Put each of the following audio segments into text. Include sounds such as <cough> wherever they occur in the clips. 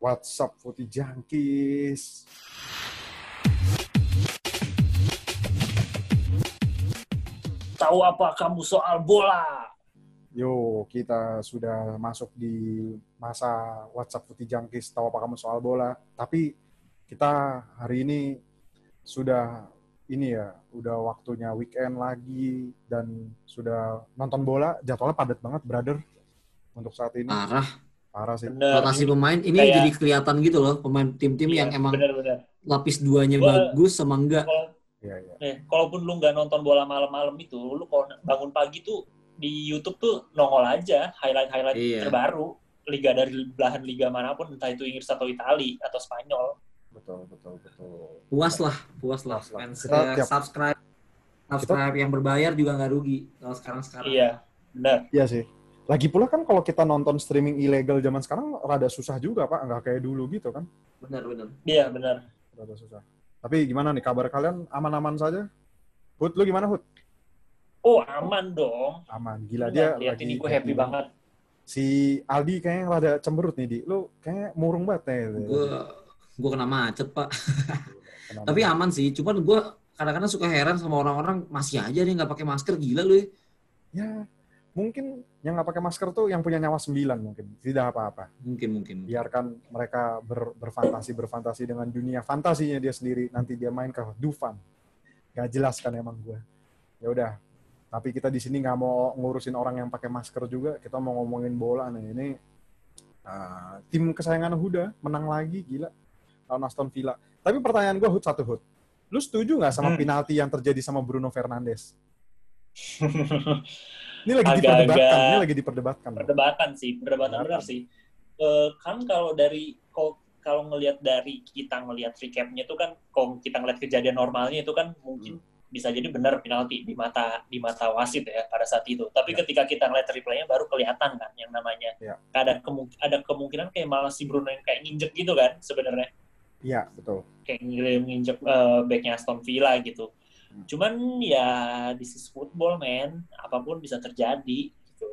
WhatsApp Putih Jangkis. Tahu apa kamu soal bola? Yo, kita sudah masuk di masa WhatsApp Putih Jangkis. Tahu apa kamu soal bola? Tapi kita hari ini sudah ini ya, udah waktunya weekend lagi dan sudah nonton bola. Jadwalnya padat banget, brother. Untuk saat ini Parah. Parah sih. Bener. Rotasi pemain ini Kayak- jadi kelihatan gitu loh pemain tim-tim Iya, yang emang bener-bener. lapis duanya Gua- bagus sama enggak. Kalau Iya, iya. eh, kalaupun lu nggak nonton bola malam-malam itu, lu kalau bangun pagi tuh di YouTube tuh nongol aja highlight-highlight Iya. terbaru liga dari belahan liga mana pun, entah itu Inggris atau Itali atau Spanyol. Betul, betul, betul. Puas lah, puas lah. Fans Kita eh, tiap- subscribe subscribe yang berbayar juga nggak rugi kalau sekarang-sekarang. Iya, benar. Iya sih. Lagi pula kan kalau kita nonton streaming ilegal zaman sekarang rada susah juga, Pak. Nggak kayak dulu gitu kan. Benar, benar. Iya, benar. Rada susah. Tapi gimana nih kabar kalian? Aman-aman saja? Hud, lu gimana Hud? Oh, aman dong. Aman. Gila dia lihat lagi ini gue happy banget. Si Aldi kayaknya rada cemberut nih, Di. Lu kayaknya murung banget nih. Gue gue kena macet pak. Kenapa? <laughs> Tapi aman sih. Cuman gue kadang-kadang suka heran sama orang-orang masih aja nih nggak pakai masker gila lu. ya. ya mungkin yang nggak pakai masker tuh yang punya nyawa sembilan mungkin. Tidak apa-apa. Mungkin mungkin. Biarkan mereka ber- berfantasi berfantasi dengan dunia fantasinya dia sendiri. Nanti dia main ke Dufan. Gak jelas kan emang gue. Ya udah. Tapi kita di sini nggak mau ngurusin orang yang pakai masker juga. Kita mau ngomongin bola nih. Ini uh, tim kesayangan Huda menang lagi gila lawan Aston Villa. Tapi pertanyaan gue Hud satu Hud. Lu setuju nggak sama Hmm. penalti yang terjadi sama Bruno Fernandes? <laughs> Ini lagi Agak-agak- diperdebatkan. Ini lagi diperdebatkan. perdebatan sih, perdebatan benar sih. Eh, kan kalau dari kalau kalau ngelihat dari kita ngelihat recapnya itu kan kalau kita ngelihat kejadian normalnya itu kan mungkin Hmm. bisa jadi benar penalti di mata di mata wasit ya pada saat itu. Tapi Ya. ketika kita ngelihat replaynya baru kelihatan kan yang namanya Ya. ada kemung- ada kemungkinan kayak malah si Bruno yang kayak nginjek gitu kan sebenarnya Iya, betul. kayak nginjek uh, backnya Aston Villa gitu. Hmm. Cuman ya this is football man, apa pun bisa terjadi gitu.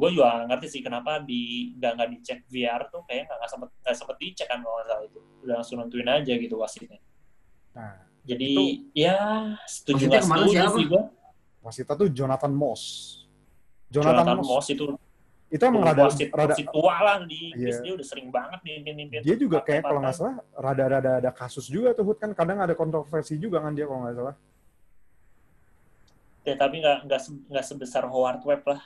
gue juga ngerti sih kenapa di nggak nggak dicek VR tuh kayak nggak nggak sempet nggak sempet dicek kan kalau nggak salah itu udah langsung nentuin aja gitu wasitnya. Nah, Jadi Itu- ya setuju nggak setuju siapa? sih gue. wasitnya tuh Jonathan Moss. Jonathan, Jonathan Moss. Moss itu Itu emang rada, wasit, rada wasit tua lah di Inggris Iya. dia udah sering banget mimpin mimpin. dia juga kayak kalau nggak salah rada-rada ada kasus juga tuh Hud kan kadang ada kontroversi juga kan dia kalau nggak salah. Ya, tapi nggak nggak se- nggak sebesar Howard Webb lah.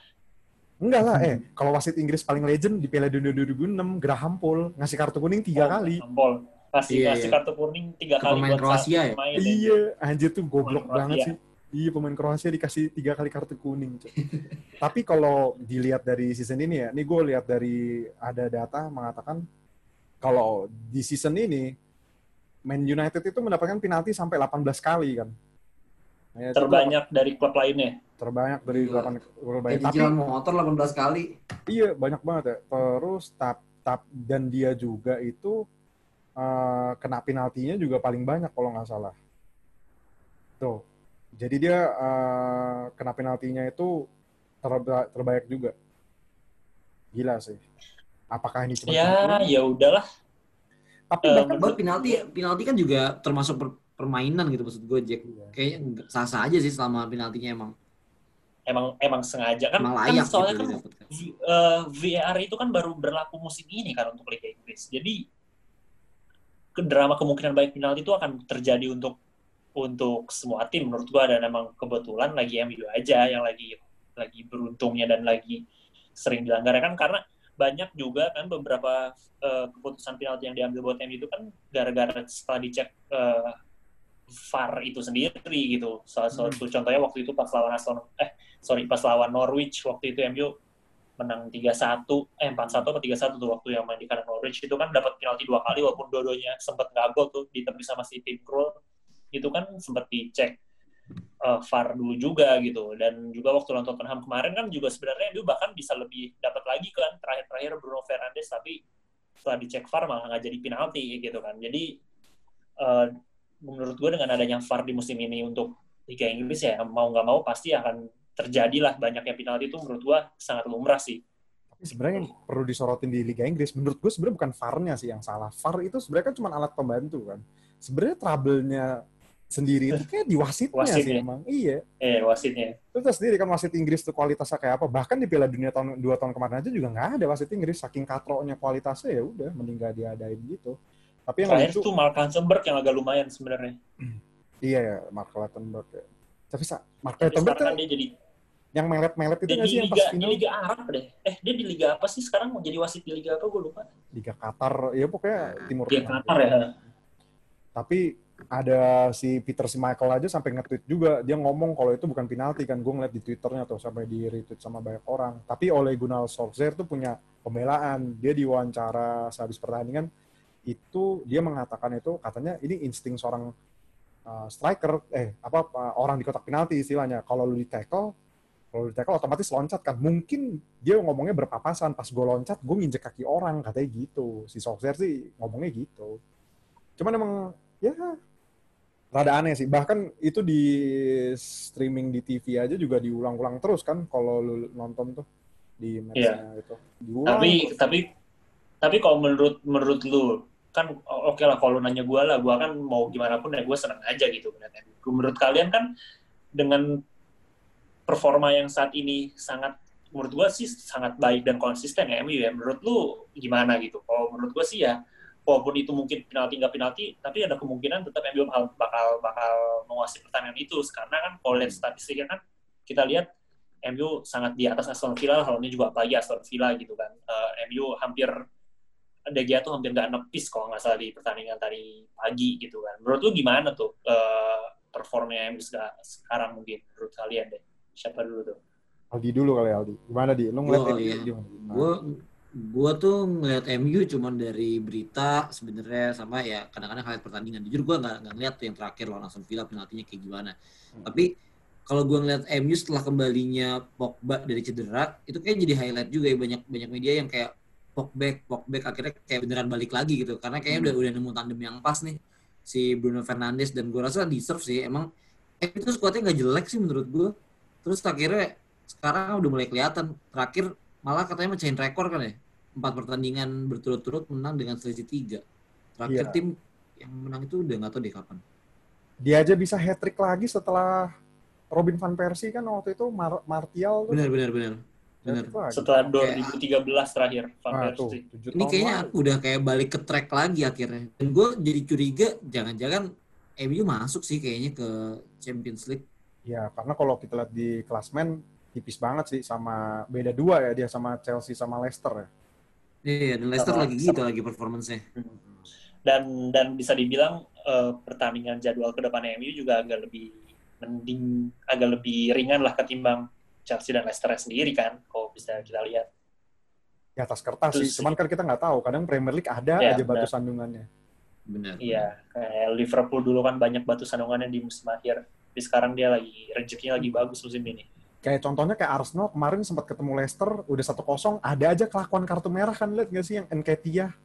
Enggak lah, eh kalau wasit Inggris paling legend di Piala Dunia 2006 Graham Paul ngasih kartu kuning tiga Oh, kali. Jempol. Kasih Iya, kasih iya. kartu kuning tiga Ke kali pemain buat Kroasia ya? pemain. Iya, anjir tuh goblok Pemain banget Kroasia. sih. Iya pemain Kroasia dikasih tiga kali kartu kuning. <laughs> Tapi kalau dilihat dari season ini ya, ini gue lihat dari ada data mengatakan kalau di season ini Man United itu mendapatkan penalti sampai 18 kali kan. Itu Terbanyak dari klub lainnya. terbanyak dari Gila. 8 terbanyak. Kayak Tapi cicilan motor 18 kali. iya banyak banget ya. Terus tap tap dan dia juga itu eh, kena penaltinya juga paling banyak kalau nggak salah. Tuh. Jadi dia eh, kena penaltinya itu terba- terbanyak juga. Gila sih. Apakah ini cuma Ya, ya udahlah. Tapi bahkan Buat penalti penalti kan juga termasuk per- permainan gitu maksud gue Jack. Iya. Kayaknya nggak- sah-sah aja sih selama penaltinya emang Emang emang sengaja kan. emang kan layak soalnya gitu kan. V- eh, VAR itu kan baru berlaku musim ini kan untuk Liga Inggris. Jadi ke drama kemungkinan baik penalti itu akan terjadi untuk untuk semua tim menurut gua dan emang kebetulan lagi MU aja yang lagi lagi beruntungnya dan lagi sering dilanggar ya kan karena banyak juga kan beberapa eh, keputusan penalti yang diambil buat MU itu kan gara-gara setelah dicek eh, VAR itu sendiri gitu. Salah satu contohnya waktu itu pas lawan Aston eh sorry pas lawan Norwich waktu itu MU menang 3-1 eh 4-1 atau 3-1 tuh waktu yang main di kandang Norwich. Itu kan dapat penalti dua kali walaupun dua-duanya sempat nggak gol tuh ditebis sama si Tim Krul. Itu kan sempat dicek eh, VAR dulu juga gitu. Dan juga waktu lawan Tottenham kemarin kan juga sebenarnya MU bahkan bisa lebih dapat lagi kan. Terakhir-terakhir Bruno Fernandes tapi setelah dicek VAR malah nggak jadi penalti gitu kan. Jadi eh, menurut gue dengan adanya VAR di musim ini untuk Liga Inggris ya mau nggak mau pasti akan terjadilah banyaknya penalti itu menurut gua sangat lumrah sih. Tapi sebenarnya yang perlu disorotin di Liga Inggris, menurut gue sebenarnya bukan VAR-nya sih yang salah. VAR itu sebenarnya kan cuma alat pembantu kan. Sebenarnya trouble-nya sendiri itu kayak di wasitnya, sih Wasitnya. emang. Iya. Eh, wasitnya. Itu tahu sendiri kan wasit Inggris tuh kualitasnya kayak apa. Bahkan di Piala Dunia tahun dua tahun kemarin aja juga nggak ada wasit Inggris. Saking katroknya kualitasnya ya udah mending nggak diadain gitu. Tapi yang Terakhir lucu, tuh Mark Hansenberg yang agak lumayan sebenarnya. iya ya Mark Clattenburg ya. Tapi sa- Mark tuh kan dia jadi yang melet-melet itu nggak di sih yang liga pas di final? liga Arab deh. Eh, dia di liga apa sih sekarang mau jadi wasit di liga apa gue lupa. Liga Qatar, ya pokoknya Timur Liga Tengah. Qatar ya. Tapi ada si Peter si Michael aja sampai nge-tweet juga dia ngomong kalau itu bukan penalti kan gue ngeliat di twitternya tuh sampai di retweet sama banyak orang tapi oleh Gunnar Solskjaer tuh punya pembelaan dia diwawancara sehabis pertandingan itu dia mengatakan itu katanya ini insting seorang uh, striker eh apa uh, orang di kotak penalti istilahnya. Kalau lu di tackle kalau di tackle otomatis loncat kan. Mungkin dia ngomongnya berpapasan. Pas gue loncat gue nginjek kaki orang. Katanya gitu. Si Solskjaer sih ngomongnya gitu. Cuman emang ya rada aneh sih. Bahkan itu di streaming di TV aja juga diulang-ulang terus kan. Kalau lu nonton tuh di matchnya itu. Diulang Tapi terus. tapi tapi kalau menurut menurut lu kan oke lah kalau nanya gue lah gue kan mau gimana pun ya gue seneng aja gitu menurut kalian kan dengan performa yang saat ini sangat menurut gue sih sangat baik dan konsisten ya MU ya menurut lu gimana gitu? Kalau menurut gue sih ya walaupun itu mungkin penalti nggak penalti tapi ada kemungkinan tetap MU bakal bakal, bakal menguasai pertandingan itu. Karena kan kalau lihat statistiknya kan kita lihat MU sangat di atas Aston Villa hal ini juga apalagi Aston Villa gitu kan. Eh, MU hampir De Gea tuh hampir nggak nepis kalau nggak salah di pertandingan tadi pagi gitu kan menurut lu gimana tuh eh, performnya MU seka- sekarang mungkin menurut kalian deh siapa dulu tuh Aldi dulu kali Aldi gimana di lu ngeliat Gua, MU iya. gimana? Gue gue tuh ngeliat MU cuman dari berita sebenarnya sama ya kadang-kadang highlight pertandingan. Jujur gue nggak nggak ngeliat tuh yang terakhir lawan Aston Villa penaltinya kayak gimana. Hmm. Tapi kalau gue ngeliat MU setelah kembalinya Pogba dari cedera itu kayak jadi highlight juga ya banyak banyak media yang kayak Pogba Pogba akhirnya kayak beneran balik lagi gitu. Karena kayaknya Hmm. udah udah nemu tandem yang pas nih si Bruno Fernandes. Dan gue rasa deserve sih emang eh, itu skuadnya nggak jelek sih menurut gue terus akhirnya sekarang udah mulai kelihatan. Terakhir malah katanya mecahin rekor kan ya? Empat pertandingan berturut-turut menang dengan selisih tiga. Terakhir Iya. tim yang menang itu udah nggak tahu deh kapan. Dia aja bisa hat trick lagi setelah Robin van Persie kan waktu itu Mar Martial tuh. Benar benar benar lagi. setelah Kayak- 2013 terakhir Van Ah, tuh, ini kayaknya lalu. udah kayak balik ke track lagi akhirnya. Dan gue jadi curiga jangan-jangan MU masuk sih kayaknya ke Champions League. Ya, karena kalau kita lihat di klasmen tipis banget sih sama beda dua ya dia sama Chelsea sama Leicester ya. iya dan Leicester Sama- lagi gitu lagi performance-nya. Dan dan bisa dibilang eh, pertandingan jadwal ke depan MU juga agak lebih mending agak lebih ringan lah ketimbang Chelsea dan Leicester sendiri kan kalau bisa kita lihat Di atas kertas sih, Terus- cuman kan kita nggak tahu. Kadang Premier League ada Ya, aja batu benar. sandungannya. benar iya kayak Liverpool dulu kan banyak batu sandungannya di musim akhir tapi sekarang dia lagi rezekinya lagi bagus musim ini Kayak contohnya kayak Arsenal kemarin sempat ketemu Leicester udah 1-0, ada aja kelakuan kartu merah kan lihat nggak sih yang Nketiah?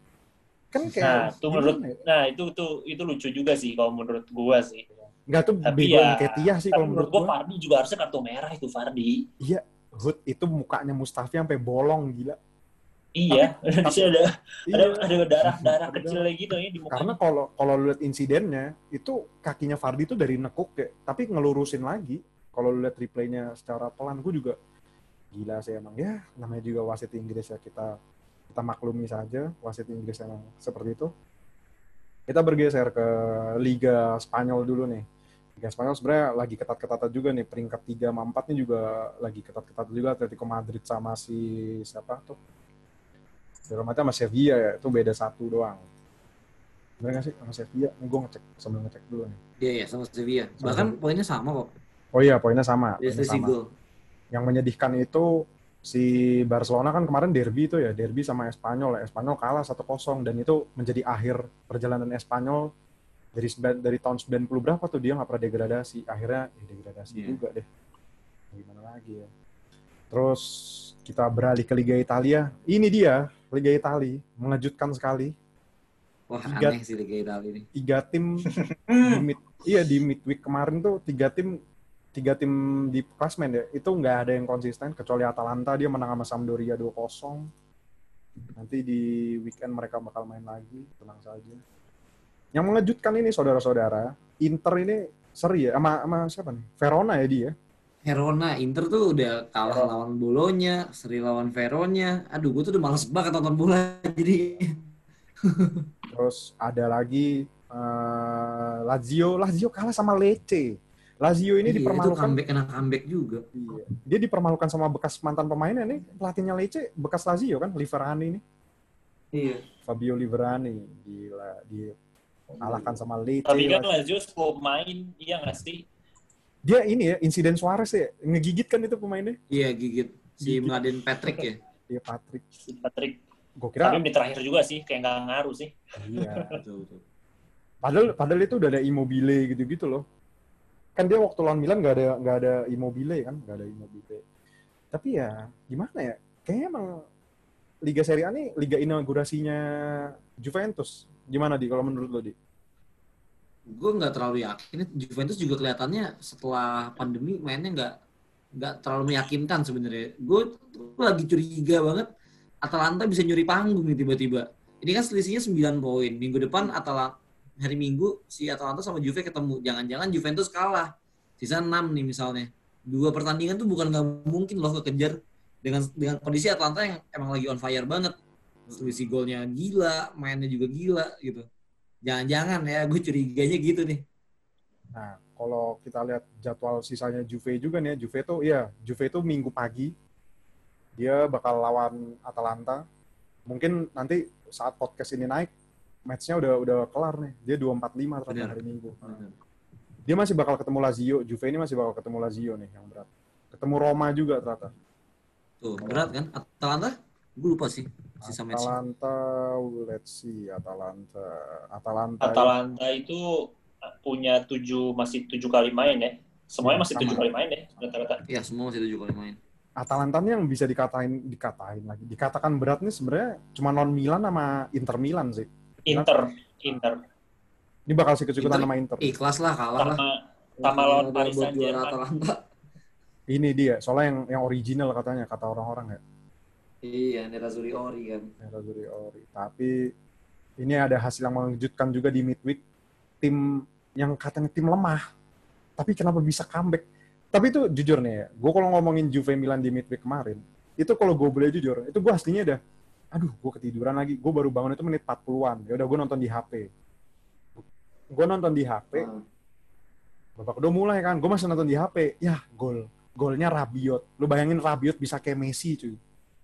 Kan nah kayak itu menurut ya? nah itu tuh itu lucu juga sih kalau menurut gua sih nggak tuh Tapi bego ya, Nketiah sih tapi kalau menurut gua. Fardi juga harusnya kartu merah itu Fardi Hood itu mukanya Mustafi sampai bolong gila. iya di sini ada ada Iya. ada darah <laughs> darah Ada kecil kayak gitu ya di mukanya Karena kalau kalau lu lihat insidennya itu kakinya Fardi itu dari nekuk ya, tapi ngelurusin lagi. Kalau lu lihat replaynya secara pelan, gue juga gila sih emang ya namanya juga wasit Inggris ya kita kita maklumi saja wasit Inggris emang seperti itu. Kita bergeser ke Liga Spanyol dulu nih. Liga Spanyol sebenarnya lagi ketat-ketatnya juga nih peringkat 3 sama 4 nih juga lagi ketat-ketat juga Atletico Madrid sama si siapa tuh Real Madrid sama Sevilla ya itu beda satu doang. Bener nggak sih sama Sevilla? Ini gue ngecek sambil ngecek dulu nih. iya iya sama Sevilla Sama bahkan Sevilla. poinnya sama kok Oh iya poinnya sama. dari Poinnya sama. gol Yang menyedihkan itu si Barcelona kan kemarin derby itu ya derby sama Espanyol ya Espanyol kalah 1-0 dan itu menjadi akhir perjalanan Espanyol dari dari tahun 90 berapa tuh dia nggak pernah degradasi. Akhirnya ya degradasi Iya. juga deh. Gimana lagi ya? Terus kita beralih ke Liga Italia. Ini dia Liga Italia mengejutkan sekali. Wah Tiga- aneh sih Liga Italia ini. tiga tim <laughs> di mid, iya di midweek kemarin tuh tiga tim tiga tim di klasmen ya. Itu nggak ada yang konsisten kecuali Atalanta dia menang sama Sampdoria 2-0 nanti di weekend mereka bakal main lagi tenang saja yang mengejutkan ini saudara-saudara Inter ini seri ya sama, sama siapa nih Verona ya dia Verona, Inter tuh udah kalah Verona. lawan Bolonya, seri lawan Veronya. Aduh, gue tuh udah males banget nonton bola. <laughs> Jadi terus ada lagi eh, Lazio Lazio kalah sama Lecce Lazio ini iya, dipermalukan comeback kena comeback juga. Iya. Dia dipermalukan sama bekas mantan pemainnya nih, pelatihnya Lecce, bekas Lazio kan, Liverani nih. Iya. Fabio Liverani, gila, dia kalahkan sama Lecce. Tapi kan Lazio. Sebelum main, iya nggak sih? Dia ini ya, insiden Suarez ya, ngegigit kan itu pemainnya. Iya, gigit si Gigit. Mladen Patrick ya. Iya Patrick. Si Patrick. Gue kira, Tapi di terakhir juga sih, kayak nggak ngaruh sih. iya. <laughs> Betul, betul. Padahal, padahal itu udah ada Immobile gitu-gitu loh. Kan dia waktu lawan Milan nggak ada nggak ada Immobile kan, nggak ada Immobile. Tapi ya gimana ya? Kayaknya emang Liga Serie A nih liga inaugurasinya Juventus. Gimana di kalau menurut lo di? Gue nggak terlalu yakin. Juventus juga kelihatannya setelah pandemi mainnya nggak nggak terlalu meyakinkan sebenarnya. Gue lagi curiga banget Atalanta bisa nyuri panggung nih tiba-tiba. Ini kan selisihnya 9 poin. Minggu depan Atalanta hari Minggu si Atalanta sama Juve ketemu. Jangan-jangan Juventus kalah. Sisa 6 nih misalnya. Dua pertandingan tuh bukan nggak mungkin loh kekejar dengan dengan kondisi Atalanta yang emang lagi on fire banget. Selisih golnya gila, mainnya juga gila gitu. Jangan-jangan ya, gue curiganya gitu nih. Nah, kalau kita lihat jadwal sisanya Juve juga nih, Juve tuh iya, Juve itu Minggu pagi dia bakal lawan Atalanta. Mungkin nanti saat podcast ini naik, matchnya udah udah kelar nih. Dia 245 ternyata Benar. hari Minggu. Dia masih bakal ketemu Lazio, Juve ini masih bakal ketemu Lazio nih yang berat. Ketemu Roma juga ternyata. Tuh, berat kan? Atalanta? Gue lupa sih sisa match. Atalanta, let's see, Atalanta, Atalanta. Atalanta itu punya tujuh masih tujuh kali main ya. Semuanya masih Sama. tujuh kali main ya, rata-rata. Iya, semua masih tujuh kali main. Atalanta nih yang bisa dikatain dikatain lagi dikatakan berat nih sebenarnya cuma non Milan sama Inter Milan sih Inter, Inter. ini bakal sikut-sikutan Inter- sama Inter Ikhlas lah, kalah lah. Sama sama lawan Paris Saint-Germain. Ini dia soalnya yang yang original katanya kata orang-orang ya. Iya, Nerazzurri Ori kan. Nerazzurri Ori. Tapi ini ada hasil yang mengejutkan juga di midweek. Tim yang katanya tim lemah tapi kenapa bisa comeback? Tapi itu jujur nih ya gue kalau ngomongin Juve Milan di midweek kemarin itu kalau gue boleh jujur itu gue aslinya udah aduh gue ketiduran lagi gue baru bangun itu menit 40-an ya udah gue nonton di HP gue nonton di HP Ah. babak udah mulai kan gue masih nonton di HP ya gol golnya Rabiot lu bayangin Rabiot bisa kayak Messi cuy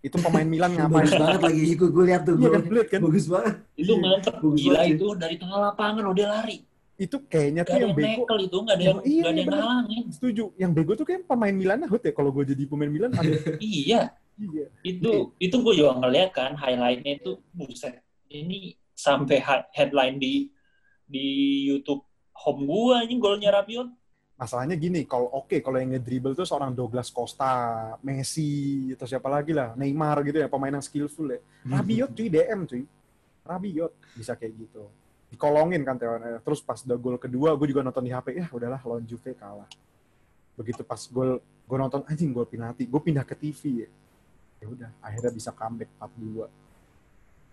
itu pemain Milan <laughs> ngapain Bagus banget lagi, gue gue lihat tuh iya kan lihat kan Bagus banget. Itu Iya. mantep Bagus gila banget. itu dari tengah lapangan dia lari. itu kayaknya Gak tuh ada yang bego itu, gak ada yang, Iya, gak ada iya, yang ngalangin. setuju yang bego tuh kayak pemain Milan Ahut ya kalau gue jadi pemain Milan ada <laughs> Iya, iya itu itu gue juga ngeliat kan highlightnya itu buset. Ini sampai headline di di YouTube home gua anjing golnya Rabiot. Masalahnya gini kalau oke kalau yang ngedribble tuh seorang Douglas Costa Messi atau siapa lagi lah Neymar gitu ya pemain yang skillful ya. <laughs> Rabiot cuy DM cuy. Rabiot bisa kayak gitu. Dikolongin kan teorinya terus pas udah gol kedua gue juga nonton di HP ya udahlah lawan Juve kalah. Begitu pas gol gue nonton anjing gol penalti. Gue pindah ke TV ya. Ya udah akhirnya bisa comeback 4-2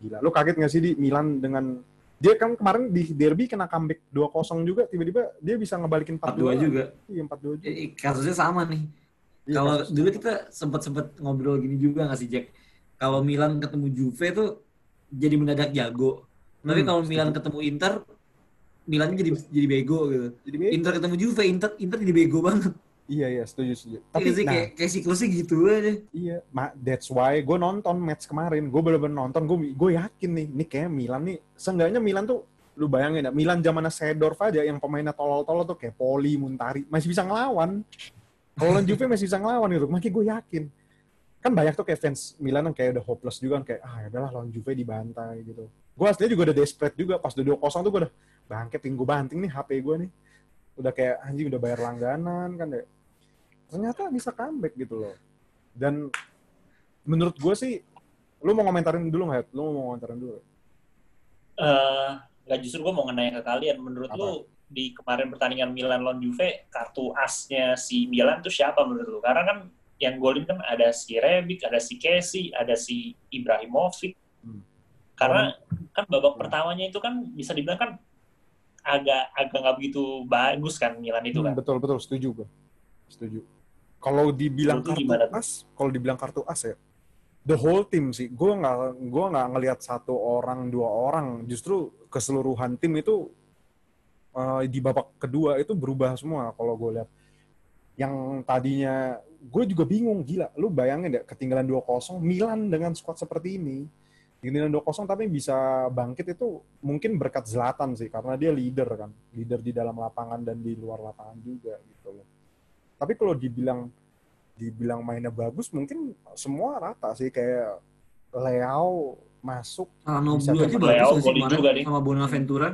gila. Lu kaget gak sih di Milan dengan dia kan kemarin di derby kena comeback 2-0 juga tiba-tiba dia bisa ngebalikin 4-2 4-2 juga. iya 4-2 juga Eh, Kasusnya sama nih. Iya, Kalau dulu kita sempat-sempat ngobrol gini juga nggak sih Jack? Kalau Milan ketemu Juve tuh jadi mendadak jago. Tapi Hmm, kalau. Milan ketemu Inter, Milannya jadi jadi bego gitu. jadi beda. Inter ketemu Juve, Inter Inter jadi bego banget. Iya iya setuju setuju Tapi sih nah, kayak kayak siklusnya gitu aja. Iya, ma that's why gue nonton match kemarin. Gue bener-bener nonton, gue gue yakin nih, ini kayak Milan nih. Seenggaknya Milan tuh, lu bayangin ya, Milan zaman Sedorf aja yang pemainnya tolol-tolol tuh kayak Poli, Muntari, masih bisa ngelawan. Kalau lawan Juve <laughs> masih bisa ngelawan gitu, makanya gue yakin. Kan banyak tuh kayak fans Milan yang kayak udah hopeless juga kan, kayak ah udahlah lawan Juve dibantai gitu. Gue aslinya juga udah desperate juga, pas udah 2-0 tuh gue udah bangke pinggu banting nih HP gue nih. Udah kayak anjing udah bayar langganan kan deh. Ternyata bisa comeback gitu loh. Dan menurut gue sih, lu mau ngomentarin dulu nggak? Lu mau ngomentarin dulu? Eh, nggak justru gue mau nanya ke kalian. Menurut Apa? lu di kemarin pertandingan Milan lawan Juve kartu asnya si Milan tuh siapa menurut lu? Karena kan yang golin kan ada si Rebic, ada si Casey, ada si Ibrahimovic. Hmm. Karena kan babak Hmm. pertamanya itu kan bisa dibilang kan agak agak nggak begitu bagus kan Milan itu Hmm, kan. betul betul setuju gue. Setuju. Kalau dibilang kartu gimana as, kalau dibilang kartu as ya, the whole team sih. Gue nggak gue nggak ngelihat satu orang dua orang. Justru keseluruhan tim itu eh, di babak kedua itu berubah semua. Kalau gue lihat yang tadinya gue juga bingung gila. Lu bayangin deh ketinggalan 2-0 Milan dengan squad seperti ini. Ketinggalan 2-0 tapi bisa bangkit itu mungkin berkat Zlatan sih karena dia leader kan. Leader di dalam lapangan dan di luar lapangan juga gitu loh. Tapi kalau dibilang dibilang mainnya bagus mungkin semua rata sih kayak Leao masuk Calhanoglu Bisa aja bagus sih kemarin nih. sama Bonaventura.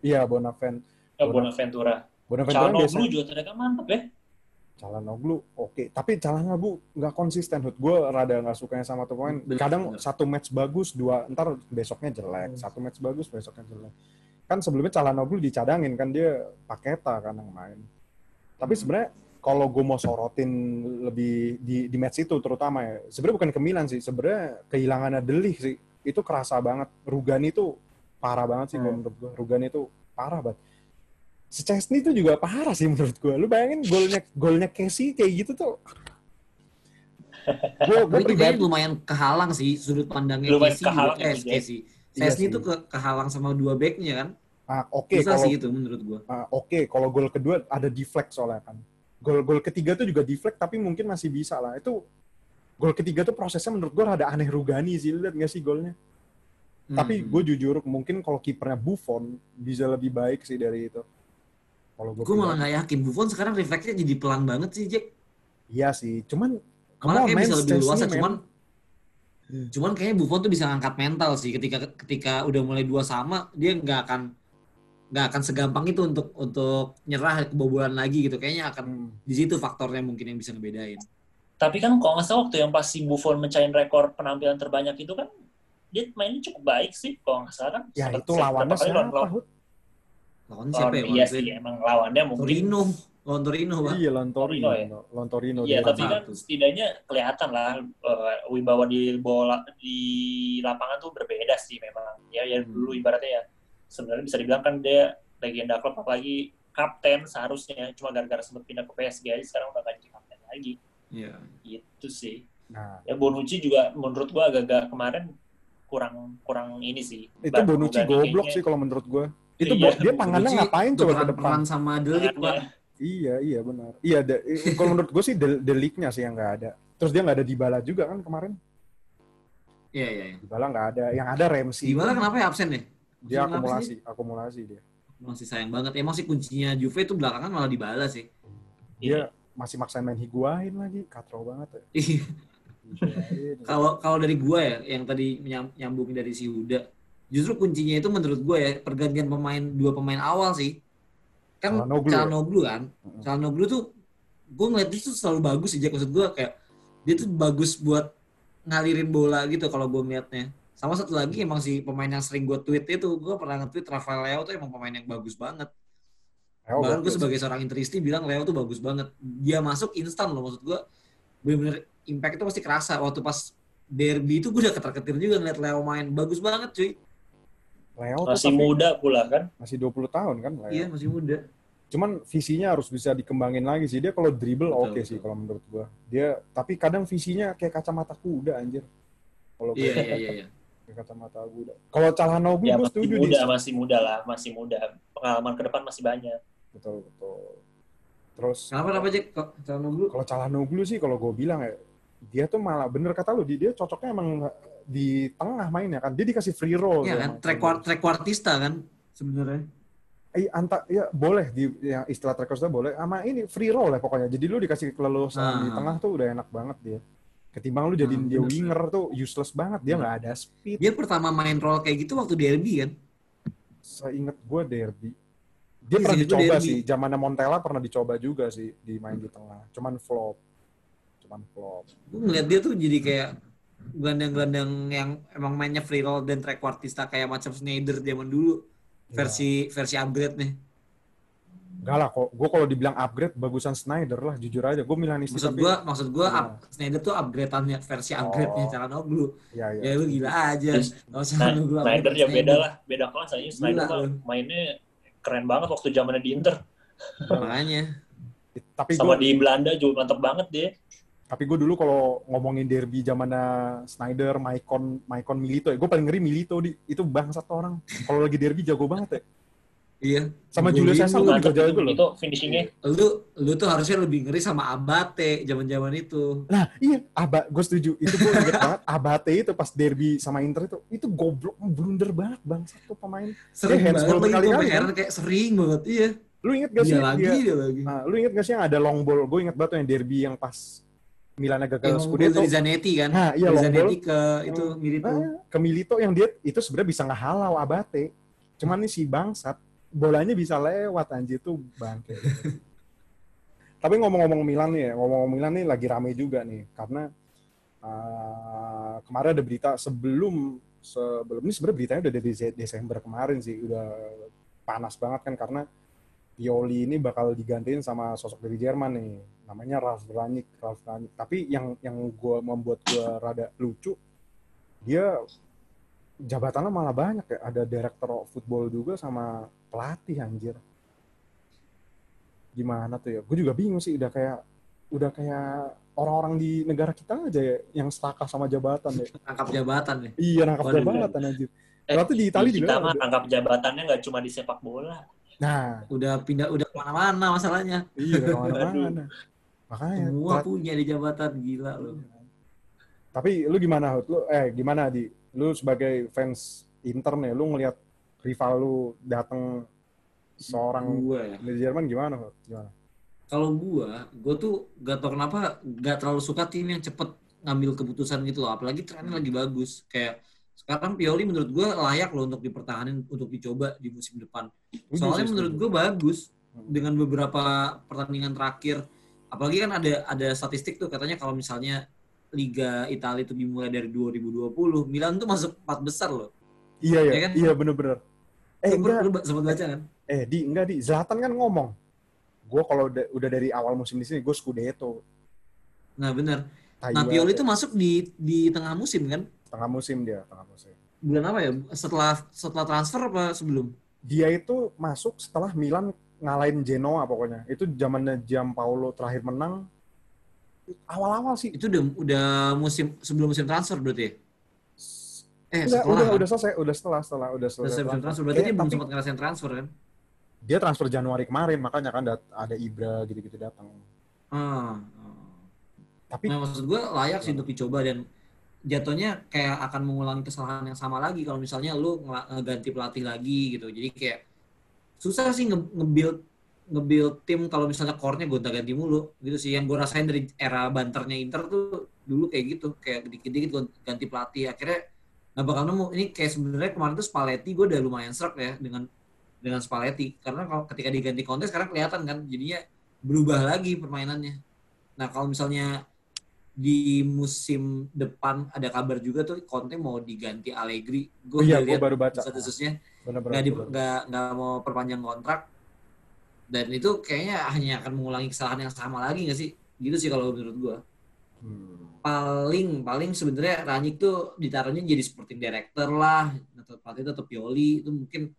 iya Bonaven Eh, Bonaventura. Bonaventura Calhanoglu biasanya juga ternyata mantep ya. Calhanoglu oke. Tapi Calhanoglu nggak konsisten. Hud gue rada nggak sukanya sama tuh pemain. Kadang bener. satu match bagus dua ntar besoknya jelek. Satu match bagus besoknya jelek. Kan sebelumnya Calhanoglu dicadangin kan dia paketa kan yang main. Tapi sebenarnya kalau gue mau sorotin lebih di, di match itu terutama ya sebenarnya bukan ke Milan sih. Sebenarnya kehilangannya Delik sih. Itu kerasa banget. Rugani itu parah banget sih kalau menurut gue Rugani itu parah banget si Chesney itu juga parah sih menurut gue lu bayangin golnya golnya Casey kayak gitu tuh <laughs> gue gue Tapi pribadi lumayan kehalang sih sudut pandangnya Lumayan Casey. kehalang eh. Casey. Iya Chesney sih. itu ke kehalang sama dua backnya kan. ah, oke Bisa kalau sih itu menurut gua. ah, oke kalau gol kedua ada deflect soalnya kan gol gol ketiga tuh juga deflect tapi mungkin masih bisa lah itu gol ketiga tuh prosesnya menurut gue ada aneh Rugani sih lihat nggak sih golnya tapi Hmm. gue jujur mungkin kalau kipernya Buffon bisa lebih baik sih dari itu kalau gue Gue malah nggak yakin Buffon sekarang refleksnya jadi pelan banget sih Jack. iya sih cuman Malah kayak bisa lebih luasa man. cuman Hmm. cuman kayaknya Buffon tuh bisa ngangkat mental sih ketika ketika udah mulai dua sama dia nggak akan nggak akan segampang itu untuk untuk nyerah kebobolan lagi gitu kayaknya akan Hmm. di situ faktornya mungkin yang bisa ngebedain. Tapi kan kalau nggak salah waktu yang pas si Buffon mencahin rekor penampilan terbanyak itu kan dia mainnya cukup baik sih kalau nggak salah kan. ya Sempet- itu lawannya siapa lawan-? Lawan lawan- siapa ya? Iya Lawan sih, emang lawannya mungkin Torino, lawan Torino bang. iya Lontorino Torino ya? Lontorino Iya, dia. tapi kan setidaknya kelihatan lah eh, wibawa di bola di lapangan tuh berbeda sih memang. Ya, ya Hmm. dulu ibaratnya ya sebenarnya bisa dibilang kan dia legenda klub apalagi kapten seharusnya cuma gara-gara sempat pindah ke PSG aja sekarang udah nggak jadi kapten lagi. Iya. Gitu sih. nah Ya Bonucci juga menurut gua agak-agak kemarin kurang kurang ini sih. itu Bonucci goblok sih kalau menurut gue itu Iya, dia tangannya Bonucci ngapain coba ke depan sama Delik pak. iya iya benar iya de- kalau menurut gue sih del- deliknya sih yang nggak ada terus dia nggak ada di bala juga kan kemarin Iya iya. iya. di bala nggak ada yang ada Ramsey Gimana kenapa ya absen ya? dia Absen kenapa sih? akumulasi akumulasi dia Masih sayang banget. Emang sih kuncinya Juve itu belakangan malah dibalas sih. dia masih maksain main Higuain lagi katro banget ya Iya. Kalau kalau dari gua ya, yang tadi nyam- nyambung dari si Huda, justru kuncinya itu menurut gua ya pergantian pemain dua pemain awal sih. Kan Calhanoglu ya? Calhanoglu kan. Calhanoglu tuh gua ngeliat dia tuh selalu bagus sih, maksud gua kayak dia tuh bagus buat ngalirin bola gitu kalau gua ngeliatnya. Sama satu lagi emang si pemain yang sering gua tweet itu, gua pernah nge-tweet Rafael Leo tuh emang pemain yang bagus banget. Leo Bahkan gue sebagai seorang interisti bilang Leo tuh bagus banget. Dia masuk instan loh maksud gue. Bener-bener impact itu pasti kerasa. Waktu pas derby itu gue udah ketar-ketir juga ngeliat Leo main. Bagus banget cuy. Leo tuh Masih tapi muda pula kan. masih 20 tahun kan Leo. Iya masih muda. Cuman visinya harus bisa dikembangin lagi sih. Dia kalau dribble oke betul. sih kalau menurut gua. Dia tapi kadang visinya kayak kacamata kuda anjir. Kalau Iya gua- iya iya. iya. kayak kacamata kuda. Kalau Calhanoglu Ya gua masih setuju muda, nih. masih muda lah, masih muda. Pengalaman ke depan masih banyak. Betul betul. Terus Kenapa kenapa Jack? Kok Calhanoglu? kalau Calhanoglu sih kalau gue bilang ya dia tuh malah bener kata lu dia cocoknya emang di tengah mainnya kan dia dikasih free roll Iya tuh kan, trequartista kan sebenarnya. eh, anta ya boleh di ya, istilah roll boleh sama ini free roll ya pokoknya jadi lu dikasih keleluasan di Ah. tengah tuh udah enak banget dia ketimbang lu jadiin Ah, dia bener. winger tuh useless banget dia Hmm. nggak ada speed Dia pertama main role kayak gitu waktu derby kan. seinget gue derby dia Iya, pernah dicoba derby. sih zamannya Montella pernah dicoba juga sih di main di tengah cuman flop cuman flop Gue ngeliat dia tuh jadi kayak gelandang-gelandang yang emang mainnya free roll dan trequartista kayak macam Schneider zaman dulu. Ya. Versi versi upgrade nih. Enggak lah, kok gue kalau dibilang upgrade bagusan Snyder lah, jujur aja. Gue Milanisti Maksud tapi gua, maksud gua Iya. up, Snyder tuh upgrade-annya versi upgrade-nya Oh. Calhanoglu. ya ya. Ya lu gila aja. Terus, Gak usah Nah, upgrade ya beda lah, beda kelas aja. Snyder Gila, lu. mainnya keren banget waktu zamannya di Inter. Makanya. Tapi Sama gue di Belanda juga mantep banget dia. Tapi gue dulu kalau ngomongin derby zamannya Snyder, Maicon, Maicon Milito, ya gue paling ngeri Milito di itu bangsat orang. Kalau lagi derby jago banget ya. Iya. Sama Julius. Caesar tuh juga jago itu, loh. itu finishingnya. Lu lu tuh harusnya lebih ngeri sama Abate zaman-zaman itu. Nah iya, Aba, gue setuju. Itu gue inget banget. Abate itu pas derby sama Inter itu, itu goblok, blunder banget bangsat tuh pemain. Sering hands banget lagi berkali-kali, sampai kan? kayak sering banget. Iya. Lu inget gak sih Dia lagi, dia, dia lagi. Nah, lu inget gak sih yang ada long ball? Gue inget banget tuh yang derby yang pas Milan gagal Yang Scudetto. dari Zanetti kan. Nah, iya dari. Zanetti ke itu Milito. Nah, ke Milito yang dia itu sebenarnya bisa ngehalau Abate. Cuman nih si bangsat bolanya bisa lewat anjir tuh bangke. <laughs> Tapi ngomong-ngomong Milan nih ya, ngomong-ngomong Milan nih lagi rame juga nih karena uh, kemarin ada berita sebelum sebelum ini sebenarnya beritanya udah dari Dese- Desember kemarin sih udah panas banget kan karena Pioli ini bakal digantiin sama sosok dari Jerman nih. Namanya Ralf Rangnick Ralf Rangnick. Tapi yang yang gua membuat gua rada lucu dia jabatannya malah banyak ya. Ada direktur football juga sama pelatih anjir. Gimana tuh ya? Gue juga bingung sih udah kayak udah kayak orang-orang di negara kita aja ya yang serakah sama jabatan ya. <laughs> Angkap jabatan ya. iya nangkap Waduh. jabatan anjir. Eh, Ternyata di Itali Di juga kita mah tangkap jabatannya nggak cuma di sepak bola. Nah Udah pindah udah ke mana-mana masalahnya. iya <laughs> ke mana-mana makanya Semua terat- punya di jabatan gila loh. tapi lu gimana Hud? lu eh gimana di lu sebagai fans Inter nih lu ngelihat rival lu datang seorang Gua ya. dari Jerman gimana Hud? gimana Kalau gua, gua tuh gak tau kenapa gak terlalu suka tim yang cepet ngambil keputusan gitu loh. Apalagi trennya lagi bagus. Kayak sekarang Pioli menurut gua layak loh untuk dipertahanin untuk dicoba di musim depan. Soalnya menurut gue bagus dengan beberapa pertandingan terakhir. Apalagi kan ada ada statistik tuh katanya kalau misalnya Liga Italia itu dimulai dari 2020, Milan tuh masuk empat besar loh. iya iya Ya kan? iya bener-bener eh Lu- enggak lu sempat baca kan? eh di enggak di Zlatan kan ngomong gue kalau udah, udah dari awal musim di sini gue Scudetto Nah benar. Tai Nah Pioli itu masuk di di tengah musim kan? Tengah musim dia tengah musim Bulan apa ya? Setelah setelah transfer apa sebelum? dia itu masuk setelah Milan ngalahin Genoa pokoknya itu zamannya Giampaolo terakhir menang awal-awal sih Itu udah udah musim sebelum musim transfer berarti ya? Eh Enggak, setelah udah kan? udah selesai udah setelah setelah udah Udah selesai musim transfer. transfer berarti Eh, dia belum sempat ngerasain transfer kan? dia transfer Januari kemarin makanya kan ada Ibra gitu-gitu datang Ah. ah. tapi Nah, maksud gue layak sih untuk dicoba dan jatuhnya kayak akan mengulangi kesalahan yang sama lagi kalau misalnya lu ngeganti pelatih lagi gitu. Jadi kayak susah sih nge- nge-build nge-build tim kalau misalnya core-nya gonta-ganti mulu gitu sih. Yang gue rasain dari era banternya Inter tuh dulu kayak gitu, kayak dikit-dikit ganti pelatih. Akhirnya nggak bakal nemu. Ini kayak sebenarnya kemarin tuh Spalletti gue udah lumayan serak ya dengan dengan Spalletti karena kalau ketika diganti kontes sekarang kelihatan kan jadinya berubah lagi permainannya. Nah kalau misalnya di musim depan ada kabar juga tuh Conte mau diganti Allegri. oh Gue iya udah gue lihat baru baca statusnya nggak nggak nggak mau perpanjang kontrak dan itu kayaknya hanya akan mengulangi kesalahan yang sama lagi nggak sih? Gitu sih kalau menurut gue. Hmm. Paling paling sebenarnya Ranić tuh ditaruhnya jadi sporting director lah atau pelatih atau Pioli itu mungkin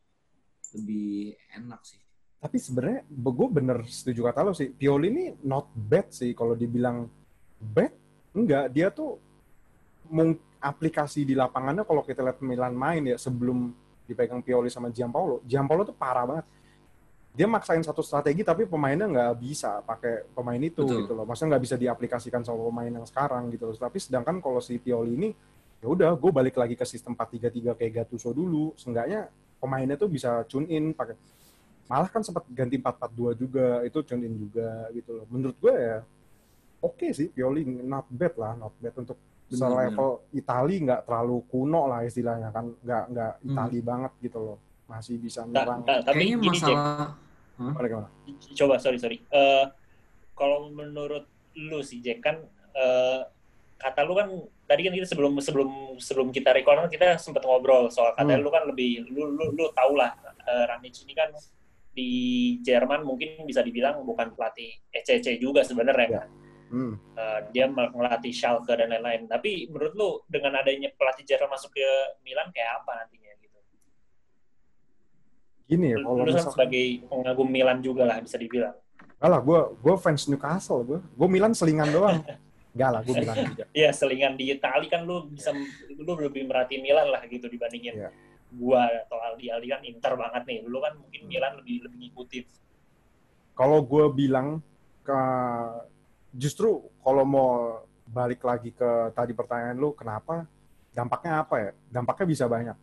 lebih enak sih. tapi sebenarnya gue bener setuju kata lo sih Pioli ini not bad sih kalau dibilang bad enggak dia tuh aplikasi di lapangannya kalau kita lihat Milan main ya sebelum dipegang Pioli sama Giampaolo Giampaolo tuh parah banget. Dia maksain satu strategi tapi pemainnya nggak bisa pakai pemain itu Betul. gitu loh. Maksudnya nggak bisa diaplikasikan sama pemain yang sekarang gitu loh. Tapi sedangkan kalau si Pioli ini ya udah gue balik lagi ke sistem 4-3-3 kayak Gattuso dulu. Seenggaknya pemainnya tuh bisa tune in pakai malah kan sempat ganti 4-4-2 juga itu tune in juga gitu loh. Menurut gue ya oke sih Pioli not bad lah not bad untuk selevel Itali nggak terlalu kuno lah istilahnya kan nggak nggak Hmm. Itali banget gitu loh masih bisa Ta- nyerang ta- tapi Kayaknya gini Jack, masalah gimana gimana coba sorry sorry. Eh, kalau menurut lu sih Jack kan eh, kata lu kan tadi kan kita sebelum sebelum sebelum kita record kan kita sempat ngobrol soal kata Hmm. lu kan lebih lu lu lu tau lah eh, Ranić ini kan di Jerman mungkin bisa dibilang bukan pelatih ECC juga sebenarnya. Ya. Hmm. Uh, dia melatih Schalke dan lain-lain. Tapi menurut lu dengan adanya pelatih Jerman masuk ke Milan kayak apa nantinya gitu? Gini ya, Lu, kalau lu kan misal- sebagai pengagum Milan juga lah bisa dibilang. Enggak lah, gue gue fans Newcastle gue. Gue Milan selingan doang. <laughs> Enggak lah, gue Milan juga. Iya, selingan di Itali kan lu bisa lu lebih merhatiin Milan lah gitu dibandingin Iya. gua atau Aldi. Aldi kan Inter banget nih. Dulu kan mungkin Hmm. Milan lebih lebih ngikutin. Kalau gue bilang ke justru kalau mau balik lagi ke tadi pertanyaan lu, kenapa? Dampaknya apa ya? Dampaknya bisa banyak.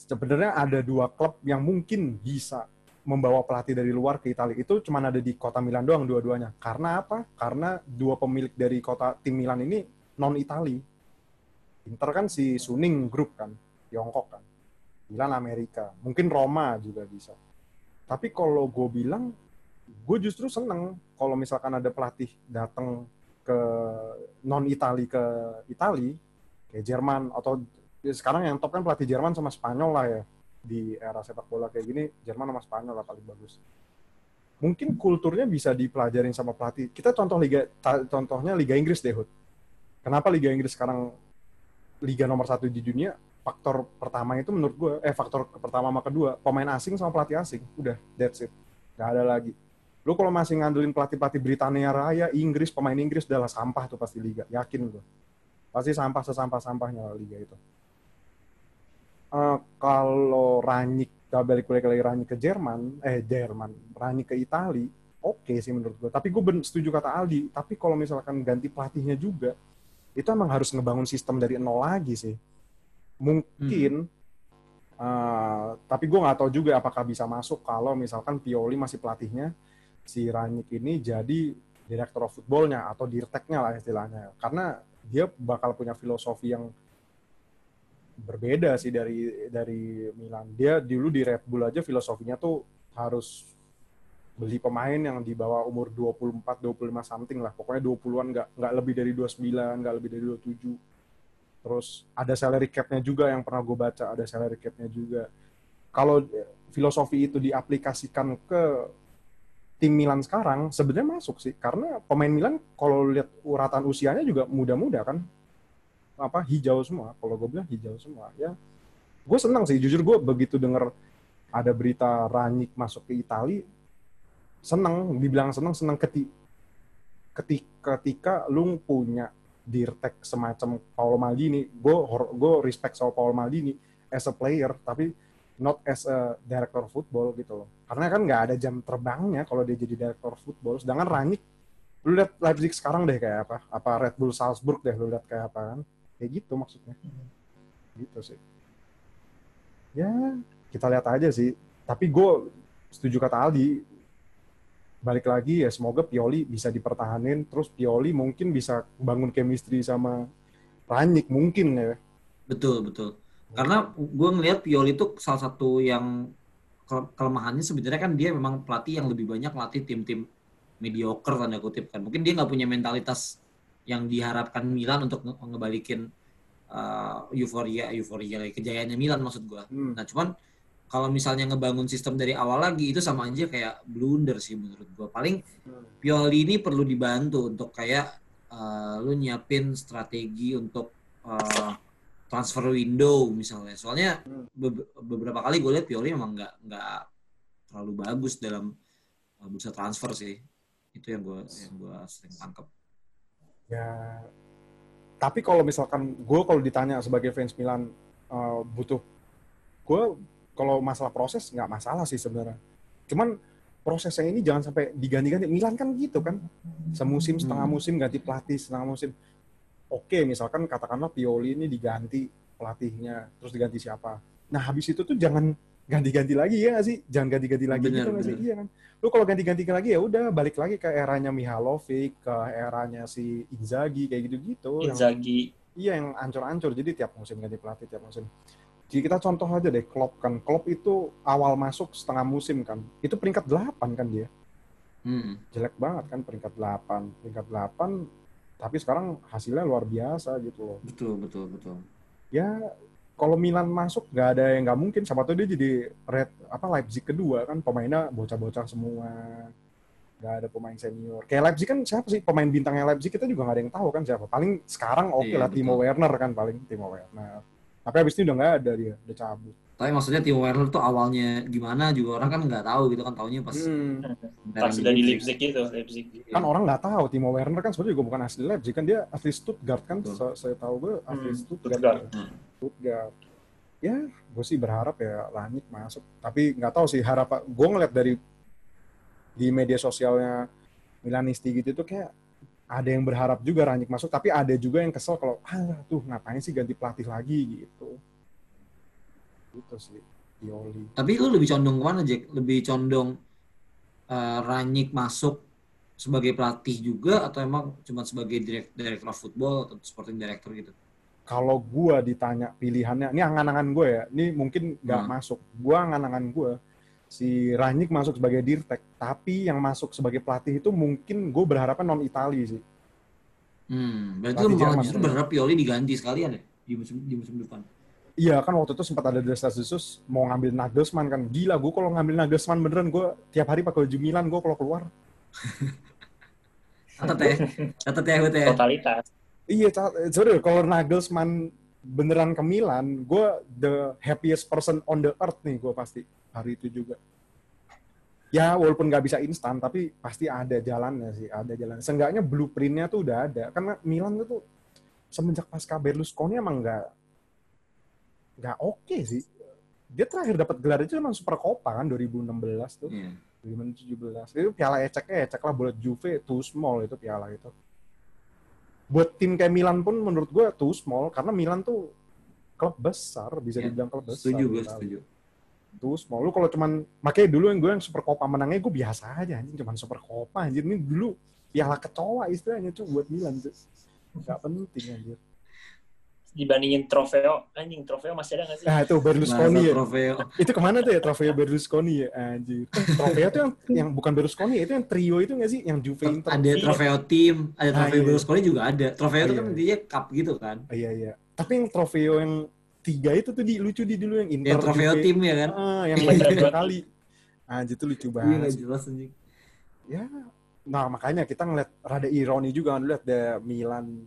Sebenarnya ada dua klub yang mungkin bisa membawa pelatih dari luar ke Italia. Itu cuma ada di kota Milan doang dua-duanya. Karena apa? Karena dua pemilik dari kota tim Milan ini non Itali. Inter kan si Suning Group kan, Tiongkok kan. Milan Amerika. Mungkin Roma juga bisa. Tapi kalau gue bilang, gue justru seneng kalau misalkan ada pelatih datang ke non Itali ke Itali, kayak Jerman atau ya sekarang yang top kan pelatih Jerman sama Spanyol lah ya di era sepak bola kayak gini Jerman sama Spanyol lah paling bagus. Mungkin kulturnya bisa dipelajarin sama pelatih. Kita contoh liga contohnya Liga Inggris deh, Hud. Kenapa Liga Inggris sekarang liga nomor satu di dunia? Faktor pertama itu menurut gue, eh faktor pertama sama kedua, pemain asing sama pelatih asing. Udah, that's it. Gak ada lagi. Lu kalau masih ngandelin pelatih-pelatih Britania Raya, Inggris, pemain Inggris adalah sampah tuh pasti liga. Yakin gue. Pasti sampah sesampah-sampahnya liga itu. Eh, kalau Rangnick, kita balik lagi Rangnick ke Jerman, eh Jerman, Rangnick ke Itali, oke sih menurut gue. Tapi gue setuju kata Aldi, tapi kalau misalkan ganti pelatihnya juga, itu emang harus ngebangun sistem dari nol lagi sih. Mungkin, eh, tapi gue nggak tahu juga apakah bisa masuk kalau misalkan Pioli masih pelatihnya, si Rangnick ini jadi direktur of footballnya atau dirteknya lah istilahnya. Karena dia bakal punya filosofi yang berbeda sih dari dari Milan. Dia dulu di Red Bull aja filosofinya tuh harus beli pemain yang di bawah umur 24 25 something lah. Pokoknya 20-an nggak nggak lebih dari 29, nggak lebih dari 27. Terus ada salary cap-nya juga yang pernah gue baca, ada salary cap-nya juga. Kalau filosofi itu diaplikasikan ke tim Milan sekarang sebenarnya masuk sih karena pemain Milan kalau lihat uratan usianya juga muda-muda kan. Apa hijau semua kalau gue bilang hijau semua ya. Gue senang sih jujur gue begitu denger ada berita Rangnick masuk ke Itali senang dibilang senang senang keti ketika ketika lu punya dirtek semacam Paolo Maldini. Gue gue respect sama Paolo Maldini as a player tapi not as a director football gitu loh. Karena kan nggak ada jam terbangnya kalau dia jadi director football. Sedangkan Rangnick lu lihat Leipzig sekarang deh kayak apa apa Red Bull Salzburg deh lu lihat kayak apa kan. Kayak gitu maksudnya. Gitu sih. Ya kita lihat aja sih. Tapi gue setuju kata Aldi. Balik lagi ya semoga Pioli bisa dipertahanin. Terus Pioli mungkin bisa bangun chemistry sama Rangnick mungkin ya. Betul, betul. Karena gue ngelihat Pioli itu salah satu yang ke- kelemahannya sebenarnya kan dia memang pelatih yang lebih banyak latih tim-tim mediocre tanda kutip kan. Mungkin dia nggak punya mentalitas yang diharapkan Milan untuk nge- ngebalikin uh, euforia euforia kejayaannya Milan maksud gue. Hmm. Nah cuman kalau misalnya ngebangun sistem dari awal lagi itu sama aja kayak blunder sih menurut gue. Paling Pioli ini perlu dibantu untuk kayak uh, lu nyiapin strategi untuk uh, transfer window misalnya. Soalnya Hmm. be- beberapa kali gue lihat Pioli memang nggak nggak terlalu bagus dalam uh, bursa transfer sih. Itu yang gue yang gue sering tangkap. Ya, tapi kalau misalkan gue kalau ditanya sebagai fans Milan eh, butuh, gue kalau masalah proses nggak masalah sih sebenarnya. Cuman prosesnya ini jangan sampai diganti-ganti. Milan kan gitu kan, semusim setengah Hmm. musim ganti pelatih setengah musim. Oke, misalkan katakanlah Pioli ini diganti pelatihnya, terus diganti siapa? Nah habis itu tuh jangan ganti-ganti lagi ya nggak sih? Jangan ganti-ganti lagi Bener, gitu nggak sih? Iya kan? Lu kalau ganti-ganti lagi ya udah balik lagi ke eranya Mihalovic, ke eranya si Inzaghi kayak gitu-gitu. Yang, Inzaghi. iya yang ancur-ancur. Jadi tiap musim ganti pelatih tiap musim. Jadi kita contoh aja deh Klopp kan. Klopp itu awal masuk setengah musim kan. Itu peringkat 8 kan dia. Hmm. Jelek banget kan peringkat 8. Peringkat 8 tapi sekarang hasilnya luar biasa gitu loh. Betul betul betul. Ya kalau Milan masuk nggak ada yang nggak mungkin. Siapa tahu dia jadi red apa Leipzig kedua kan pemainnya bocah-bocah semua. Nggak ada pemain senior. Kayak Leipzig kan siapa sih pemain bintangnya Leipzig kita juga nggak ada yang tahu kan siapa. Paling sekarang oke Iya, lah Timo betul. Werner kan paling Timo Werner. Tapi habis ini udah nggak ada dia, udah cabut. Tapi maksudnya Timo Werner tuh awalnya gimana juga orang kan nggak tahu gitu kan taunya pas Hmm. Pas sudah di Leipzig itu, Leipzig. Kan orang nggak tahu Timo Werner kan sebenarnya juga bukan asli Leipzig kan dia asli Stuttgart kan. Se- Saya tahu gue asli Hmm, Stuttgart. Stuttgart. Hmm. Stuttgart. Ya, gue sih berharap ya Lanjut masuk. Tapi nggak tahu sih harapan. Gue ngeliat dari di media sosialnya Milanisti gitu tuh kayak ada yang berharap juga Ranjik masuk, tapi ada juga yang kesel kalau ah tuh ngapain sih ganti pelatih lagi gitu. Gitu sih, Pioli. Tapi lu lebih condong ke mana Jack? Lebih condong eh, Rangnick masuk sebagai pelatih juga atau emang cuma sebagai direct, director of football atau sporting director gitu? Kalau gue ditanya pilihannya, ini angan-angan gue ya, ini mungkin nggak Hmm. masuk. Gue angan-angan gue, si Ranjik masuk sebagai dirtek, tapi yang masuk sebagai pelatih itu mungkin gue berharapnya non Itali sih. Hmm, berarti lu malah justru berharap Pioli diganti sekalian ya di musim di musim depan. Iya kan waktu itu sempat ada desas-desus mau ngambil Nagelsmann kan. Gila gue kalau ngambil Nagelsmann beneran gue tiap hari pakai baju Milan gue kalau keluar. <laughs> Catat ya, catat ya, Hut ya. Totalitas. Iya, sorry kalau Nagelsmann beneran ke Milan, gue the happiest person on the earth nih gue pasti hari itu juga. Ya walaupun nggak bisa instan, tapi pasti ada jalannya sih, ada jalan. Seenggaknya blueprintnya tuh udah ada. Karena Milan tuh semenjak pasca Berlusconi emang nggak nggak oke sih. Dia terakhir dapat gelar itu emang Super Copa kan 2016 tuh. Iya. 2017 itu piala eceknya ecek lah buat Juve too small itu piala itu buat tim kayak Milan pun menurut gue too small karena Milan tuh klub besar bisa Ya, dibilang klub besar Setuju gue, setuju. too small lu kalau cuman makanya dulu yang gue yang Super Copa menangnya gue biasa aja anjing cuman Super Copa anjir ini dulu piala kecoa istilahnya tuh buat Milan tuh nggak penting anjir Dibandingin trofeo, anjing trofeo masih ada nggak sih? nah itu Berlusconi ya trofeo. itu ke mana tuh ya trofeo Berlusconi ya anjir trofeo tuh yang yang bukan Berlusconi ya, itu yang trio itu nggak sih yang Juve Inter Ada trofeo tim, ada Ah, trofeo iya. Berlusconi juga ada. Trofeo itu Ah, kan iya. dia cup gitu kan. Ah, Iya iya. Tapi yang trofeo yang tiga itu tuh di lucu di dulu yang Inter. Yang trofeo Juve. tim ya kan. Ah, yang tiga kali. Anjir itu lucu Iya banget. sih. jelas anjing. Ya. Nah makanya kita ngeliat rada ironi juga kan lihat deh Milan